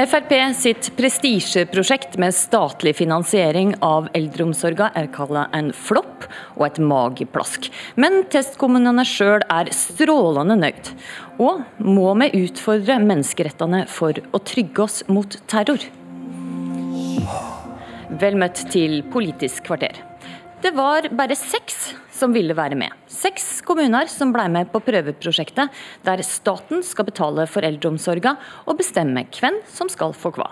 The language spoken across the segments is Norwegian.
Frp sitt prestisjeprosjekt med statlig finansiering av eldreomsorga er kalla en flopp og et mageplask. Men testkommunene sjøl er strålende nøyd. Og må vi utfordre menneskerettene for å trygge oss mot terror? Vel møtt til Politisk kvarter. Det var bare seks som ville være med. Seks kommuner som ble med på prøveprosjektet, der staten skal betale for eldreomsorga og bestemme hvem som skal få hva.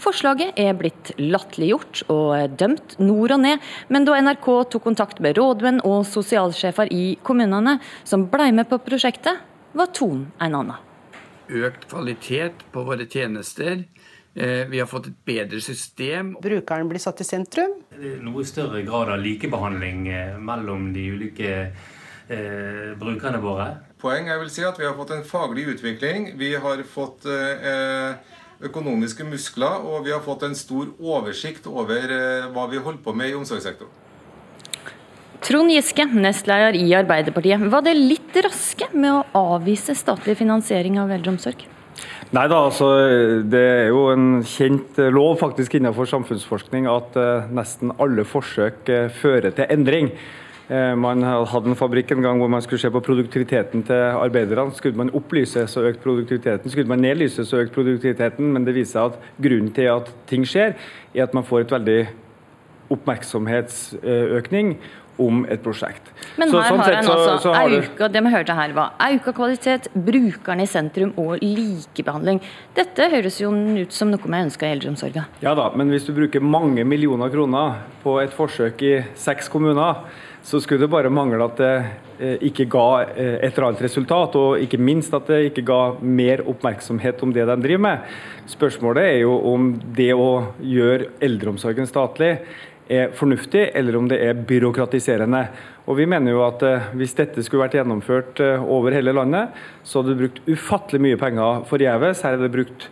Forslaget er blitt latterliggjort og dømt nord og ned, men da NRK tok kontakt med rådmenn og sosialsjefer i kommunene som ble med på prosjektet, var tonen en annen. Økt kvalitet på våre tjenester vi har fått et bedre system. Brukeren blir satt i sentrum. Noe større grad av likebehandling eh, mellom de ulike eh, brukerne våre. Poeng jeg vil si at Vi har fått en faglig utvikling. Vi har fått eh, økonomiske muskler, og vi har fått en stor oversikt over eh, hva vi holder på med i omsorgssektoren. Trond Giske, nestleder i Arbeiderpartiet. Var det litt raske med å avvise statlig finansiering av eldreomsorg? Nei da, altså Det er jo en kjent lov faktisk innenfor samfunnsforskning at uh, nesten alle forsøk uh, fører til endring. Man hadde en fabrikk en gang hvor man skulle se på produktiviteten til arbeiderne. Skulle man opplyse, så økt produktiviteten. Skulle man nedlyse, så økt produktiviteten. Men det viser seg at grunnen til at ting skjer, er at man får et veldig oppmerksomhetsøkning om et prosjekt. Men her så, sånn har en altså auka, det vi hørte her var auka kvalitet, brukerne i sentrum og likebehandling. Dette høres jo ut som noe vi ønsker i eldreomsorgen. Ja da, men hvis du bruker mange millioner kroner på et forsøk i seks kommuner, så skulle det bare mangle at det eh, ikke ga eh, et eller annet resultat, og ikke minst at det ikke ga mer oppmerksomhet om det de driver med. Spørsmålet er jo om det å gjøre eldreomsorgen statlig er fornuftig, eller om det er byråkratiserende. Og Vi mener jo at eh, hvis dette skulle vært gjennomført eh, over hele landet, så hadde det brukt ufattelig mye penger forgjeves. Her er det brukt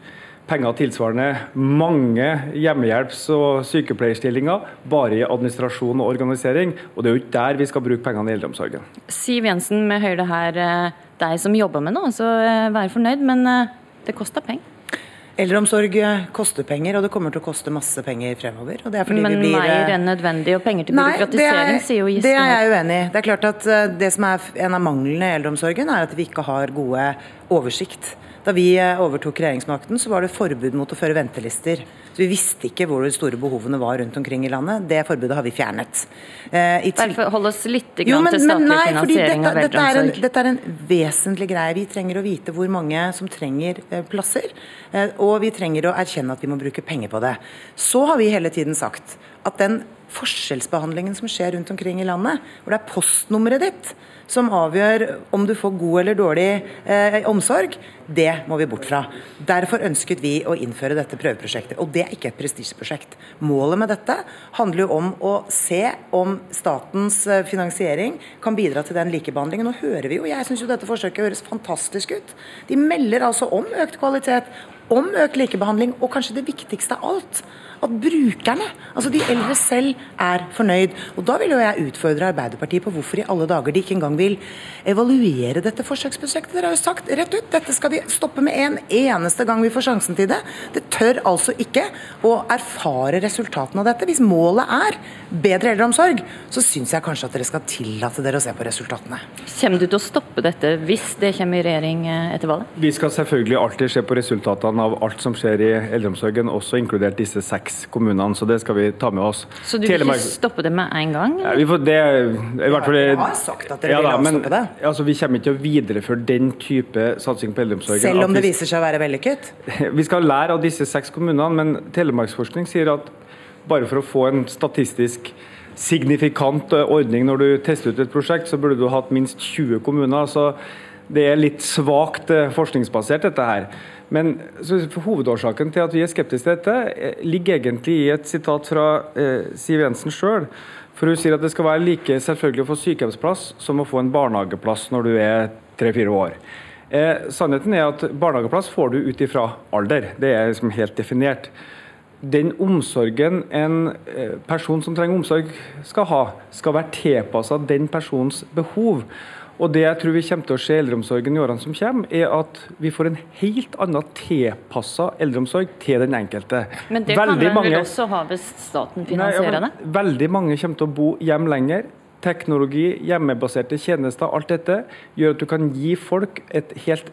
penger tilsvarende mange hjemmehjelps- og sykepleierstillinger bare i administrasjon og organisering. Og det er jo ikke der vi skal bruke pengene i eldreomsorgen. Siv Jensen, vi hører det her eh, deg som jobber med noe, så vær fornøyd, men det koster penger. Eldreomsorg koster penger, og det kommer til å koste masse penger fremover. Men blir, mer enn nødvendig, og penger til byråkratisering, sier jo Giske. Det er jeg uenig i. Det er klart at eh, det som er en av manglene i eldreomsorgen, er at vi ikke har gode oversikt. Da vi eh, overtok regjeringsmakten, så var det forbud mot å føre ventelister. Vi visste ikke hvor de store behovene var rundt omkring i landet. Det forbudet har vi fjernet. Eh, Derfor hold oss litt jo, men, til statlig finansiering av eldreomsorg. Dette, dette er en vesentlig greie. Vi trenger å vite hvor mange som trenger eh, plasser. Eh, og vi trenger å erkjenne at vi må bruke penger på det. Så har vi hele tiden sagt at den forskjellsbehandlingen som skjer rundt omkring i landet, hvor det er postnummeret ditt som avgjør om du får god eller dårlig eh, omsorg, det må vi bort fra. Derfor ønsket vi å innføre dette prøveprosjektet. Og det ikke et prestisjeprosjekt. Målet med dette handler jo om å se om statens eh, finansiering kan bidra til den likebehandlingen. Nå hører vi jo, jeg syns jo dette forsøket høres fantastisk ut. De melder altså om økt kvalitet, om økt likebehandling, og kanskje det viktigste av alt at brukerne, altså de eldre selv, er fornøyd. Og Da vil jo jeg utfordre Arbeiderpartiet på hvorfor i alle dager de ikke engang vil evaluere dette forsøksprosjektet. Dere har jo sagt rett ut dette skal vi stoppe med en eneste gang vi får sjansen til det. Det tør altså ikke å erfare resultatene av dette. Hvis målet er bedre eldreomsorg, så syns jeg kanskje at dere skal tillate dere å se på resultatene. Kommer du til å stoppe dette hvis det kommer i regjering eh, etter valget? Vi skal selvfølgelig alltid se på resultatene av alt som skjer i eldreomsorgen, også inkludert disse seks seks kommunene, så det skal vi ta med oss. Så du vil Telemark... ikke stoppe det med en gang? Ja, vi får det, i hvert fall... Dere har sagt at dere ja, vil stoppe det. Altså, vi kommer ikke til å videreføre den type satsing på eldreomsorgen. Selv om det viser seg å være vellykket? Vi skal lære av disse seks kommunene, men Telemarksforskning sier at bare for å få en statistisk signifikant ordning når du tester ut et prosjekt, så burde du hatt minst 20 kommuner. så det er litt svakt eh, forskningsbasert, dette her. Men Hovedårsaken til at vi er skeptiske til dette, eh, ligger egentlig i et sitat fra eh, Siv Jensen sjøl. For Hun sier at det skal være like selvfølgelig å få sykehjemsplass som å få en barnehageplass når du er tre-fire år. Eh, sannheten er at barnehageplass får du ut ifra alder. Det er liksom helt definert. Den omsorgen en eh, person som trenger omsorg skal ha, skal være tilpassa den persons behov. Og det jeg tror vi kommer til å se i eldreomsorgen i årene som kommer, er at vi får en helt annen tilpassa eldreomsorg til den enkelte. Men det veldig kan vel mange, også ha hvis staten finansierer det? Ja, veldig mange kommer til å bo hjem lenger. Teknologi, hjemmebaserte tjenester, alt dette gjør at du kan gi folk et helt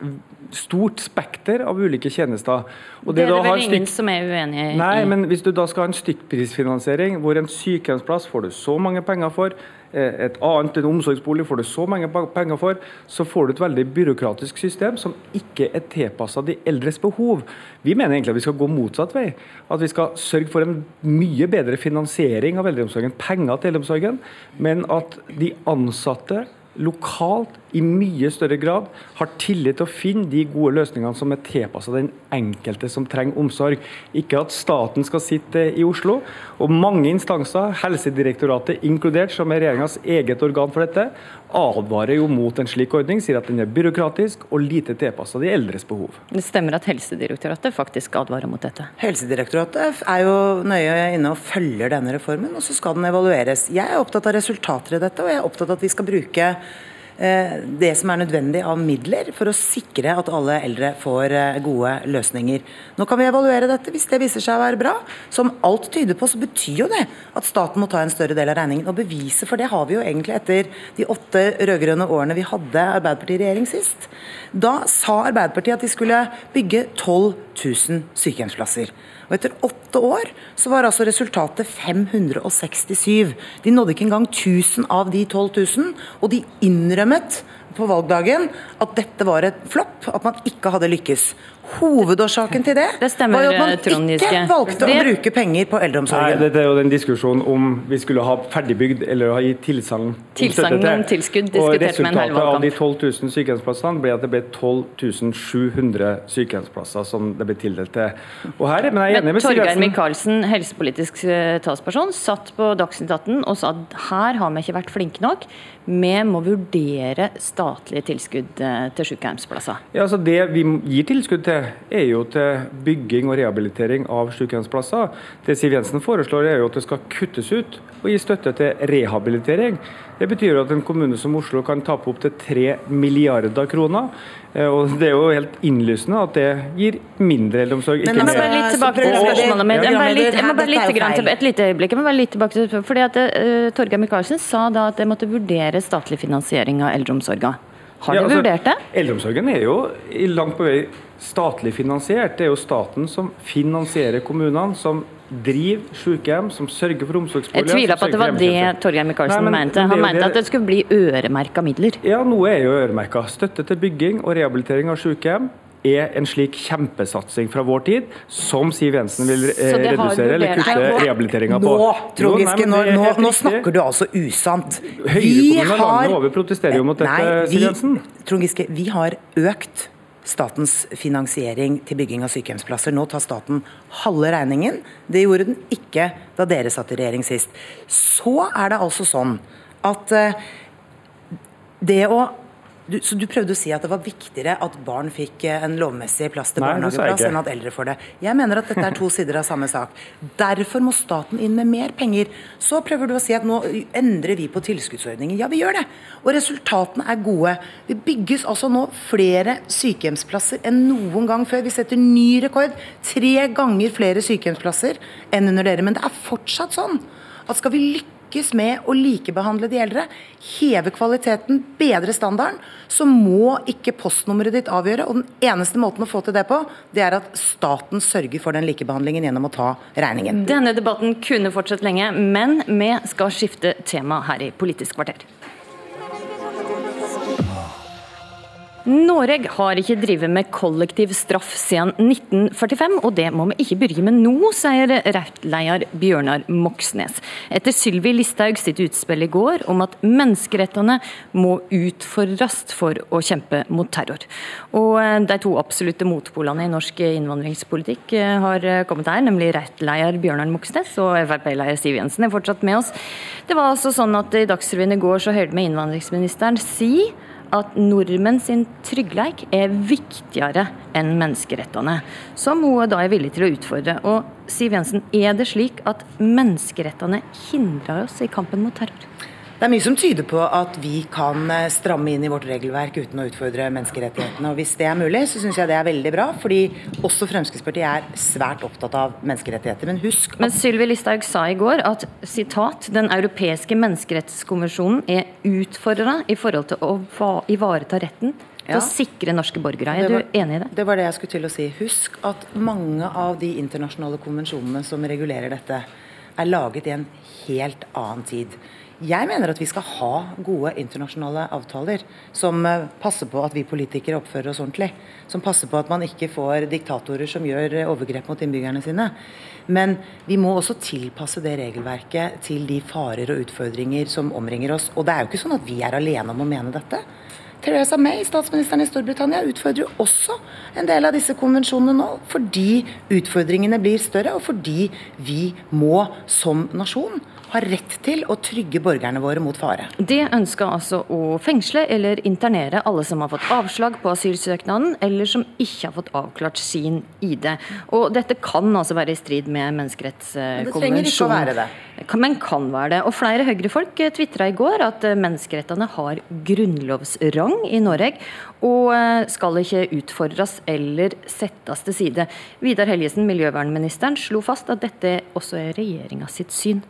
stort spekter av ulike tjenester. Og det, det er det vel ingen som er uenig i? Nei, men hvis du da skal ha en stykkprisfinansiering, hvor en sykehjemsplass får du så mange penger for, et annet, en omsorgsbolig får du så mange penger for, så får du et veldig byråkratisk system som ikke er tilpassa de eldres behov. Vi mener egentlig at vi skal gå motsatt vei. At vi skal sørge for en mye bedre finansiering av eldreomsorgen, penger til eldreomsorgen, men at de ansatte lokalt i mye større grad har tillit til å finne de gode løsningene som er tilpassa den enkelte som trenger omsorg. Ikke at staten skal sitte i Oslo. Og mange instanser, Helsedirektoratet inkludert, som er regjeringas eget organ for dette, advarer jo mot en slik ordning, sier at den er byråkratisk og lite tilpassa de eldres behov. Det stemmer at Helsedirektoratet faktisk advarer mot dette? Helsedirektoratet er jo nøye inne og følger denne reformen, og så skal den evalueres. Jeg er opptatt av resultater i dette, og jeg er opptatt av at vi skal bruke Eh, det som er nødvendig av midler for å sikre at alle eldre får eh, gode løsninger. Nå kan vi evaluere dette. Hvis det viser seg å være bra, som alt tyder på, så betyr jo det at staten må ta en større del av regningen. Og beviset for det har vi jo egentlig etter de åtte rød-grønne årene vi hadde Arbeiderpartiet i regjering sist. Da sa Arbeiderpartiet at de skulle bygge 12 000 sykehjemsplasser. Og etter åtte år så var altså resultatet 567. De nådde ikke engang 1000 av de 12 000, og de innrømmet på valgdagen at dette var et flopp, at man ikke hadde lykkes. Hovedårsaken til det, det stemmer, var jo at man ikke valgte det... å bruke penger på eldreomsorgen. Nei, Dette er jo den diskusjonen om vi skulle ha ferdigbygd eller ha gitt tilsagn Tilsagn om tilskudd diskutert med en hel valgkamp. Resultatet av de 12 000 sykehjemsplassene ble at det ble 12 700 sykehjemsplasser som det ble tildelt til. Og her, men jeg er enig med Torgeir Micaelsen, helsepolitisk eh, talsperson, satt på Dagsnytt 18 og sa at her har vi ikke vært flinke nok. Vi må vurdere statlige tilskudd eh, til sykehjemsplasser. Ja, altså Det vi gir tilskudd til, er jo til bygging og rehabilitering av sykehjemsplasser. Det Siv Jensen foreslår er jo at det skal kuttes ut og gi støtte til rehabilitering. Det betyr at en kommune som Oslo kan tape opp til 3 milliarder kroner. Eh, og Det er jo helt innlysende at det gir mindre eldreomsorg. Men må bare litt tilbake til spørsmålet mitt. Jeg må bare litt, litt, et lite øyeblikk. Jeg må bare litt tilbake til, fordi at uh, Torgeir Micaelsen sa da at det måtte vurdere statlig finansiering av eldreomsorga. Har du ja, altså, vurdert det? Eldreomsorgen er jo i langt på vei statlig finansiert. Det er jo staten som finansierer kommunene, som driver sykehjem, som sørger for omsorgsboliger. Jeg tviler på at det var det Torgeir Micaelsen mente. Han mente at det skulle bli øremerka midler. Ja, noe er jo øremerka. Støtte til bygging og rehabilitering av sykehjem er en slik kjempesatsing fra vår tid, som Siv Jensen vil eh, redusere eller kutte rehabiliteringa på. Nå, Trond Giske, nå, nå, nå, snakker du altså usant. Høyrekommunen landet over protesterer jo mot dette, nei, Siv Jensen. Trond Giske, vi har økt statens finansiering til bygging av sykehjemsplasser. Nå tar staten halve regningen. Det gjorde den ikke da dere satt i regjering sist. Så er det altså sånn at eh, det å du, så du prøvde å si at det var viktigere at barn fikk eh, en lovmessig plass til barnehageplass enn at eldre får det. Jeg mener at dette er to sider av samme sak. Derfor må staten inn med mer penger. Så prøver du å si at nå endrer vi på tilskuddsordningen. Ja, vi gjør det. Og resultatene er gode. Det bygges altså nå flere sykehjemsplasser enn noen gang før. Vi setter ny rekord. Tre ganger flere sykehjemsplasser enn under dere. Men det er fortsatt sånn at skal vi lykkes lykkes med å likebehandle de eldre, heve kvaliteten, bedre standarden, så må ikke postnummeret ditt avgjøre. Og den eneste måten å få til det på, det er at staten sørger for den likebehandlingen gjennom å ta regningen. Denne debatten kunne fortsatt lenge, men vi skal skifte tema her i Politisk kvarter. Norge har ikke drevet med kollektiv straff siden 1945, og det må vi ikke begynne med nå, sier Raudt-leder Bjørnar Moxnes. Etter Sylvi Listhaug sitt utspill i går om at menneskerettene må utfordres for å kjempe mot terror. Og eh, De to absolutte motpolene i norsk innvandringspolitikk eh, har kommet her, nemlig Raudt-leder Bjørnar Moxnes og Frp-leder Siv Jensen er fortsatt med oss. Det var altså sånn at I Dagsrevyen i går så hørte vi innvandringsministeren si at nordmenn sin tryggleik er viktigere enn menneskerettene, som hun da er villig til å utfordre. Og Siv Jensen, er det slik at menneskerettene hindrer oss i kampen mot terror? Det er mye som tyder på at vi kan eh, stramme inn i vårt regelverk uten å utfordre menneskerettighetene. og Hvis det er mulig, så syns jeg det er veldig bra. Fordi også Fremskrittspartiet er svært opptatt av menneskerettigheter. Men husk Men Sylvi Listhaug sa i går at sitat, den europeiske menneskerettskonvensjonen er utfordra i forhold til å ivareta retten til Ja. å sikre norske borgere. Er var- du enig i det? Det var det jeg skulle til å si. Husk at mange av de internasjonale konvensjonene som regulerer dette, er laget i en helt annen tid. Jeg mener at vi skal ha gode internasjonale avtaler som eh, passer på at vi politikere oppfører oss ordentlig. Som passer på at man ikke får diktatorer som gjør eh, overgrep mot innbyggerne sine. Men vi må også tilpasse det regelverket til de farer og utfordringer som omringer oss. Og det er jo ikke sånn at vi er alene om å mene dette. Theresa May, statsministeren i Storbritannia, utfordrer jo også en del av disse konvensjonene nå, fordi utfordringene blir større, og fordi vi må som nasjon ha rett til å trygge borgerne våre mot fare. Det ønsker altså å fengsle eller internere alle som har fått avslag på asylsøknaden, eller som ikke har fått avklart sin ID. Og dette kan altså være i strid med menneskerettskonvensjonen. Det trenger ikke å være det. Men kan være det. Og flere høyrefolk tvitra i går at eh, menneskerettene har grunnlovsrang i Norge, og eh, skal ikke utfordres eller settes til side. Vidar Helgesen, miljøvernministeren, slo fast at dette også er regjeringa sitt syn.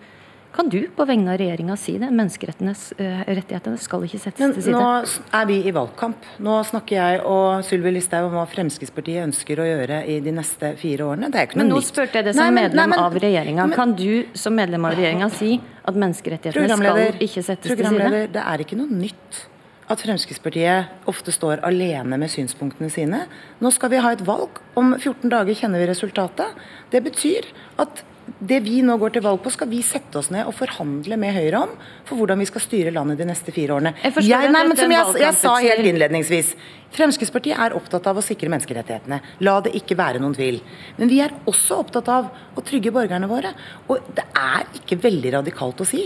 Kan du på vegne av regjeringa si det? Menneskerettighetene skal ikke settes Men til side. nå er vi i valgkamp. Nå snakker jeg og Sylvi Listhaug om hva Fremskrittspartiet ønsker å gjøre i de neste fire årene. Det er ikke noe Men nå nytt. spurte jeg det Nei, som men- medlem nei, men- av regjeringa. Kan du som medlem av regjeringa si at menneskerettighetene skal ikke settes til side? det er ikke noe nytt at Fremskrittspartiet ofte står alene med synspunktene sine. Nå skal vi ha et valg. Om 14 dager kjenner vi resultatet. Det betyr at det vi nå går til valg på, skal vi sette oss ned og forhandle med Høyre om for hvordan vi skal styre landet de neste fire årene. Jeg at nei, men som jeg, jeg sa helt innledningsvis, Fremskrittspartiet er opptatt av å sikre menneskerettighetene. La det ikke være noen tvil. Men vi er også opptatt av å trygge borgerne våre. Og det er ikke veldig radikalt å si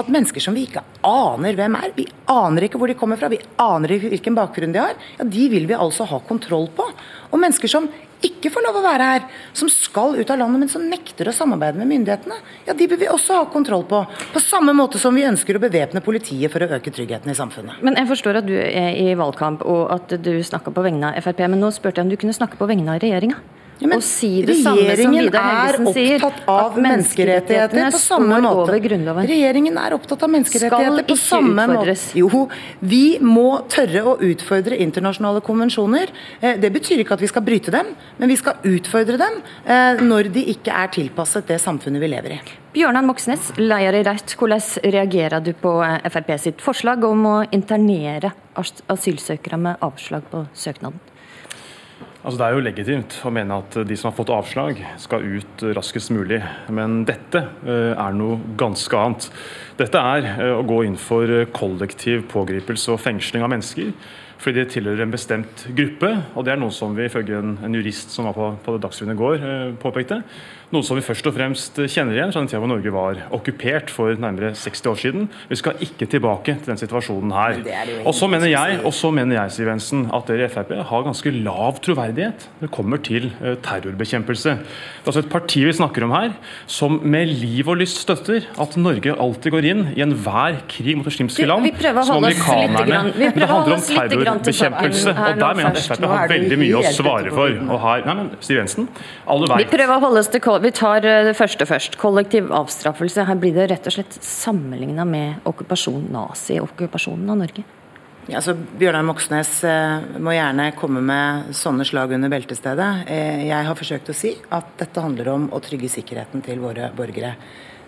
at mennesker som vi ikke aner hvem er, vi aner ikke hvor de kommer fra, vi aner ikke hvilken bakgrunn de har, ja, de vil vi altså ha kontroll på. Og mennesker som ikke får lov å være her, som skal ut av landet, men som nekter å samarbeide med myndighetene, ja, de bør vi også ha kontroll på. På samme måte som vi ønsker å bevæpne politiet for å øke tryggheten i samfunnet. Men jeg forstår at du er i valgkamp og at du snakker på vegne av Frp, men nå spurte jeg om du kunne snakke på vegne av regjeringa? Ja, og si det samme som regjeringen Vidar er Helgesen sier, opptatt av menneskerettigheter på samme måte. Regjeringen er opptatt av menneskerettigheter på samme samme måte. Jo, vi må tørre å utfordre internasjonale konvensjoner. Eh, Det betyr ikke at vi skal bryte dem, men vi skal utfordre dem eh, når de ikke er tilpasset det samfunnet vi lever i. Bjørnar Moxnes, leder i Rødt, hvordan reagerer du på eh, Frp sitt forslag om å internere asylsøkere med avslag på søknaden? Altså Det er jo legitimt å mene at de som har fått avslag, skal ut raskest mulig. Men dette eh, er noe ganske annet. Dette er eh, å gå inn for kollektiv pågripelse og fengsling av mennesker fordi de tilhører en bestemt gruppe. Og det er noe som vi ifølge en, en jurist som var på, på Dagsrevyen i går, eh, påpekte. Noe som vi først og fremst kjenner igjen fra den tida hvor Norge var okkupert for nærmere 60 år siden. Vi skal ikke tilbake til den situasjonen her. Er Og så mener jeg, og så mener jeg Siv Jensen, at dere i Frp har ganske lav troverdighet når det kommer til eh, terrorbekjempelse. Det er altså et parti vi snakker om her, som med liv og lyst støtter at Norge alltid går inn i enhver krig mot muslimske land. vi prøver å holde oss litt grann- vi prøver det handler om terrorbekjempelse. Og der mener jeg at. Frp har veldig mye å svare for. Og her, nei, men Siv Jensen, alle Vi prøver å holde oss til Vi tar eh, det første først. Kollektiv avstraffelse. Her blir det rett og slett sammenligna med okkupasjon, nazi-okkupasjonen av Norge. Ja, altså, Bjørnar Moxnes eh, må gjerne komme med sånne slag under beltestedet. Eh, jeg har forsøkt å si at dette handler om å trygge sikkerheten til våre borgere.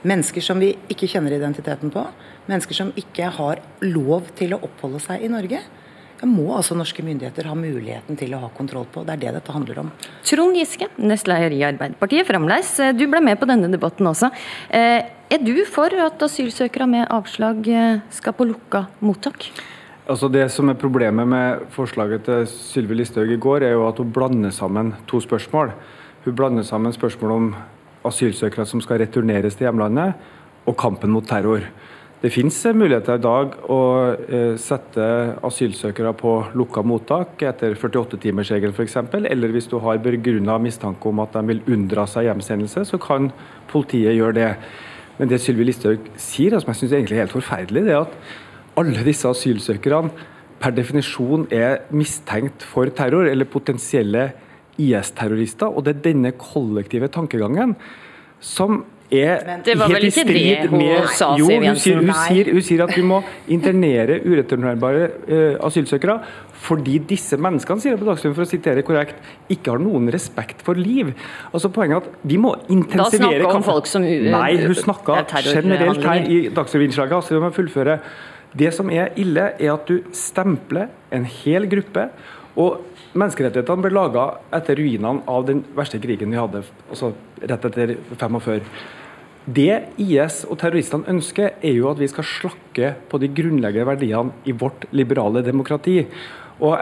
Mennesker som vi ikke kjenner identiteten på, mennesker som ikke har lov til å oppholde seg i Norge. Det må altså norske myndigheter ha muligheten til å ha kontroll på. Det er det dette handler om. Trond Giske, nestleder i Arbeiderpartiet fremdeles. Eh, Du ble med på denne debatten også. Eh, Er du for at asylsøkere med avslag eh, skal på lukka mottak? Altså Det som er problemet med forslaget til Sylvi Listhaug i går, er jo at hun blander sammen to spørsmål. Hun blander sammen spørsmål om asylsøkere som skal returneres til hjemlandet, og kampen mot terror. Det finnes muligheter i dag å eh, sette asylsøkere på lukka mottak etter 48-timersregelen f.eks. Eller hvis du har begrunna mistanke om at de vil unndra seg hjemsendelse, så kan politiet gjøre det. Men det Sylvi Listhaug sier, som jeg syns er helt forferdelig, det er at alle disse asylsøkerne per definisjon er mistenkt for terror, eller potensielle IS-terrorister. Og det er denne kollektive tankegangen som er det var vel ikke det hun med, sa, jo, hun sier, hun, sier, hun sier, at vi må internere ureturnerbare uh, asylsøkere fordi disse menneskene sier det på Dagsrevyen, for å sitere korrekt, ikke har noen respekt for liv. Altså Poenget er at vi må intensivere Da snakker om folk som Nei, hun snakka generelt her i Dagsrevyen-innslaget. Altså, vi må fullføre. Det som er ille, er at du stempler en hel gruppe. og Menneskerettighetene ble laga etter ruinene av den verste krigen vi hadde, altså rett etter 45. Det IS og terroristene ønsker, er jo at vi skal slakke på de grunnleggende verdiene i vårt liberale demokrati. Og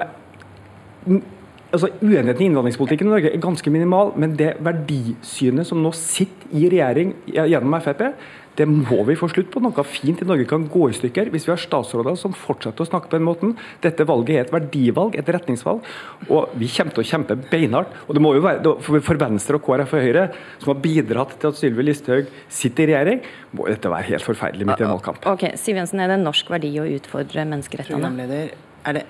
altså Uenigheten i innvandringspolitikken i Norge er ganske minimal, men det verdisynet som nå sitter i regjering gjennom Frp, det må vi få slutt på. Noe fint i Norge kan gå i stykker hvis vi har statsråder som fortsetter å snakke på den måten. Dette valget er et verdivalg, et retningsvalg, og vi kommer til å kjempe beinhardt. Og det må jo være For Venstre og KrF og Høyre, som har bidratt til at Sylvi Listhaug sitter i regjering, må dette være helt forferdelig midt i en valgkamp. Ok, Siv Jensen, er det en norsk verdi å utfordre menneskerettene? Er det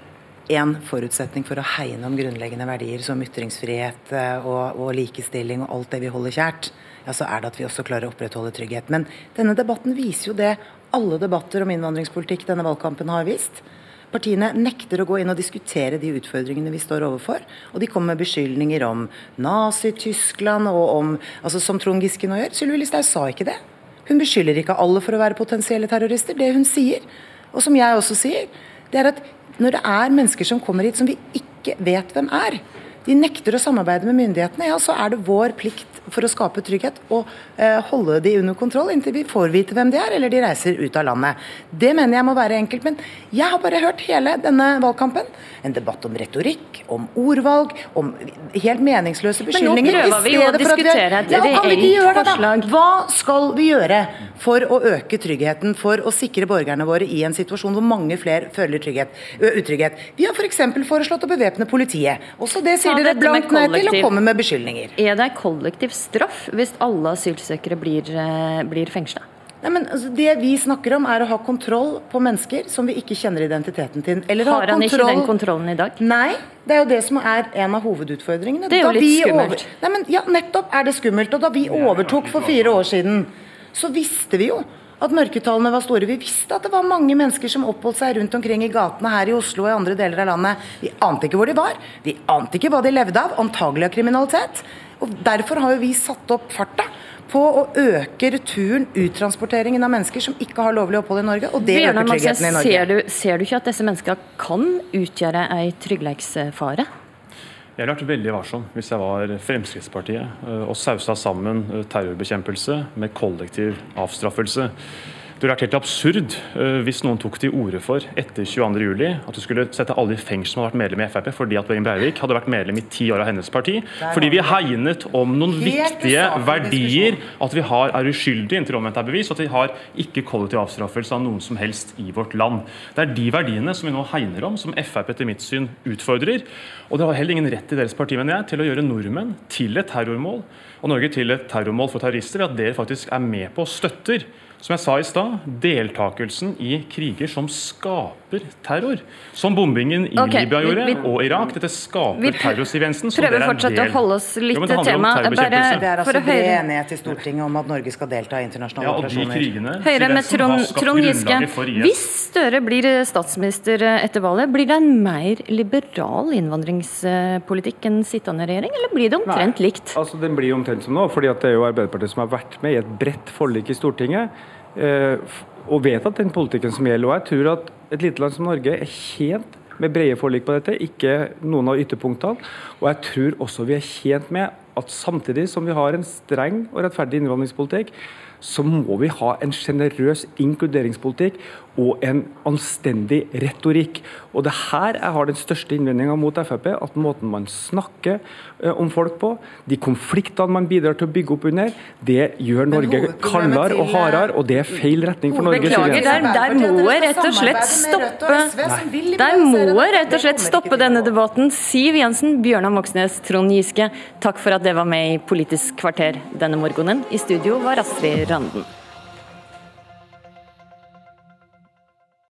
én forutsetning for å hegne om grunnleggende verdier som ytringsfrihet eh, og, og, likestilling og alt det vi holder kjært, ja, så er det at vi også klarer å opprettholde trygghet. Men denne debatten viser jo det alle debatter om innvandringspolitikk denne valgkampen har vist. Partiene nekter å gå inn og diskutere de utfordringene vi står overfor. Og de kommer med beskyldninger om Nazi-Tyskland og om altså Som Trond Giske nå gjør. Sylvi Listhaug sa ikke det. Hun beskylder ikke alle for å være potensielle terrorister. Det hun sier, og som jeg også sier, det er at når det er mennesker som kommer hit som vi ikke vet hvem er, de nekter å samarbeide med myndighetene, ja, så er det vår plikt for å skape trygghet og eh, holde de under kontroll inntil vi får vite hvem de er, eller de reiser ut av landet. Det mener jeg må være enkelt. Men jeg har bare hørt hele denne valgkampen. En debatt om retorikk, om ordvalg, om helt meningsløse beskyldninger. Men nå prøver vi å diskutere et reelt forslag. Hva skal vi gjøre for å øke tryggheten, for å sikre borgerne våre i en situasjon hvor mange flere føler trygghet, utrygghet? Vi har f.eks. For foreslått å bevæpne politiet. Også det sier dere blankt nei til og kommer med beskyldninger. Er det kollektiv straff hvis alle asylsøkere blir, eh, blir fengsla? Nei, men altså, Det vi snakker om, er å ha kontroll på mennesker som vi ikke kjenner identiteten til. Eller Har han kontroll... ikke den kontrollen i dag? Nei, det er jo det som er en av hovedutfordringene. Det er jo litt skummelt. Over... Nei, men ja, Nettopp er det skummelt. Og da vi overtok for fire år siden, så visste vi jo at mørketallene var store. Vi visste at det var mange mennesker som oppholdt seg rundt omkring i gatene her i Oslo og i andre deler av landet. Vi ante ikke hvor de var. Vi ante ikke hva de levde av. Antagelig av kriminalitet. Og Derfor har jo vi satt opp farta på å øke returen, uttransporteringen av mennesker som ikke har lovlig opphold i Norge. Og det øker tryggheten i Norge. Ser du, ser du ikke at disse menneskene kan utgjøre ei trygghetsfare? Jeg ville vært veldig varsom hvis jeg var Fremskrittspartiet eh, og sausa sammen eh, terrorbekjempelse med kollektiv avstraffelse. Det ville vært helt absurd uh, hvis noen tok til orde for etter 22.07. at du skulle sette alle i fengsel som har vært medlem i Frp fordi at Behring Breivik hadde vært medlem i ti år av hennes parti. Fordi vi hegnet om noen viktige verdier. At vi har, er uskyldige inntil omvendt er bevis, og at vi har ikke kollektiv avstraffelse av noen som helst i vårt land. Det er de verdiene som vi nå hegner om, som Frp etter mitt syn utfordrer. Og det har heller ingen rett i deres parti, mener jeg, til å gjøre nordmenn til et terrormål og Norge til et terrormål for terrorister ved at dere faktisk er med på og støtter som jeg sa i stad, deltakelsen i kriger som skaper terror. Som bombingen i okay, Libya gjorde, vi, vi, og Irak. Dette skaper terror, Siv Jensen. Vi prøver fortsatt å holde oss litt til temaet. Det er altså bred enighet i Stortinget om at Norge skal delta i internasjonale ja, operasjoner. Krigene, Høyre med Trond, Trond Giske. Hvis Støre blir statsminister etter valget, blir det en mer liberal innvandringspolitikk enn sittende regjering, eller blir det omtrent Nei, likt? Altså, Den blir omtrent som nå, fordi det er jo Arbeiderpartiet som har vært med i et bredt forlik i Stortinget Eh, vet at den politikken som gjelder. Og jeg tror at et lite land som Norge er tjent med brede forlik på dette, ikke noen av ytterpunktene. Og jeg tror også vi er tjent med at samtidig som vi har en streng og rettferdig innvandringspolitikk, så må vi ha en sjenerøs inkluderingspolitikk og en anstendig retorikk. Og det her jeg har den største innvendinga mot Frp, at måten man snakker uh, om folk på, de konfliktene man bidrar til å bygge opp under, det gjør Norge kaldere og hardere, og det er feil retning for Norge. Beklager, der, der må jeg rett og slett stoppe Der må jeg rett og slett stoppe denne debatten. Siv Jensen, Bjørnar Moxnes, Trond Giske, takk for at det var med i Politisk kvarter denne morgenen. I studio var Astrid Randen.